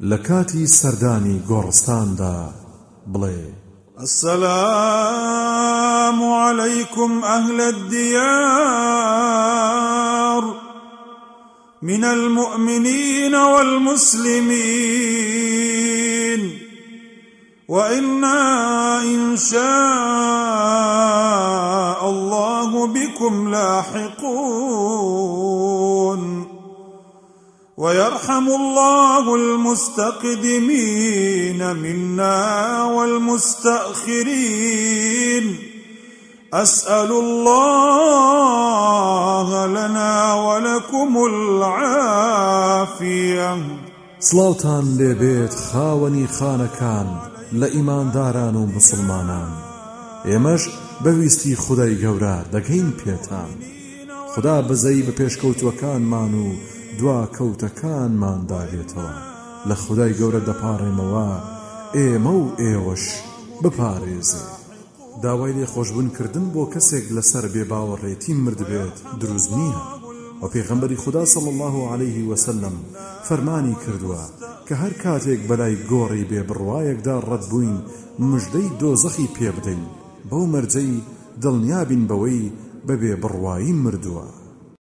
لكاتي سرداني غورستان دا بلي السلام عليكم أهل الديار من المؤمنين والمسلمين وإنا إن شاء الله بكم لاحقون. ويرحم الله المستقدمين منا والمستأخرين. أسأل الله لنا ولكم العافية. سلاوتان لێبێت خاوەنی خانەکان لە ئیمانداران و مسلمانان. ئێمەش بەویستی خدای گەورە دەگەین پێتان خدا بزەی بە پێشکەوتوەکانمان و دوا کەوتەکانمان داگێتەوە لە خدای گەورە دەپارڕێمەوە ئێمە و ئێوەش بپارێزێ داوای لێ خۆشببوونکردن بۆ کەسێک لەسەر بێ باوەڕێتی مردبێت دروست نییە. و پێغەمبەری خدا صلی الله عليه وسلم فەرمانی کردووە کە هەر کاتێک بەلای گۆڕی بێ بڕوایەکدا ڕەت بووین مژدەی دۆزەخی پێ بدەین. بەو مەرجەی دڵنیابین بەوەی بەبێ بڕوایی مردووە.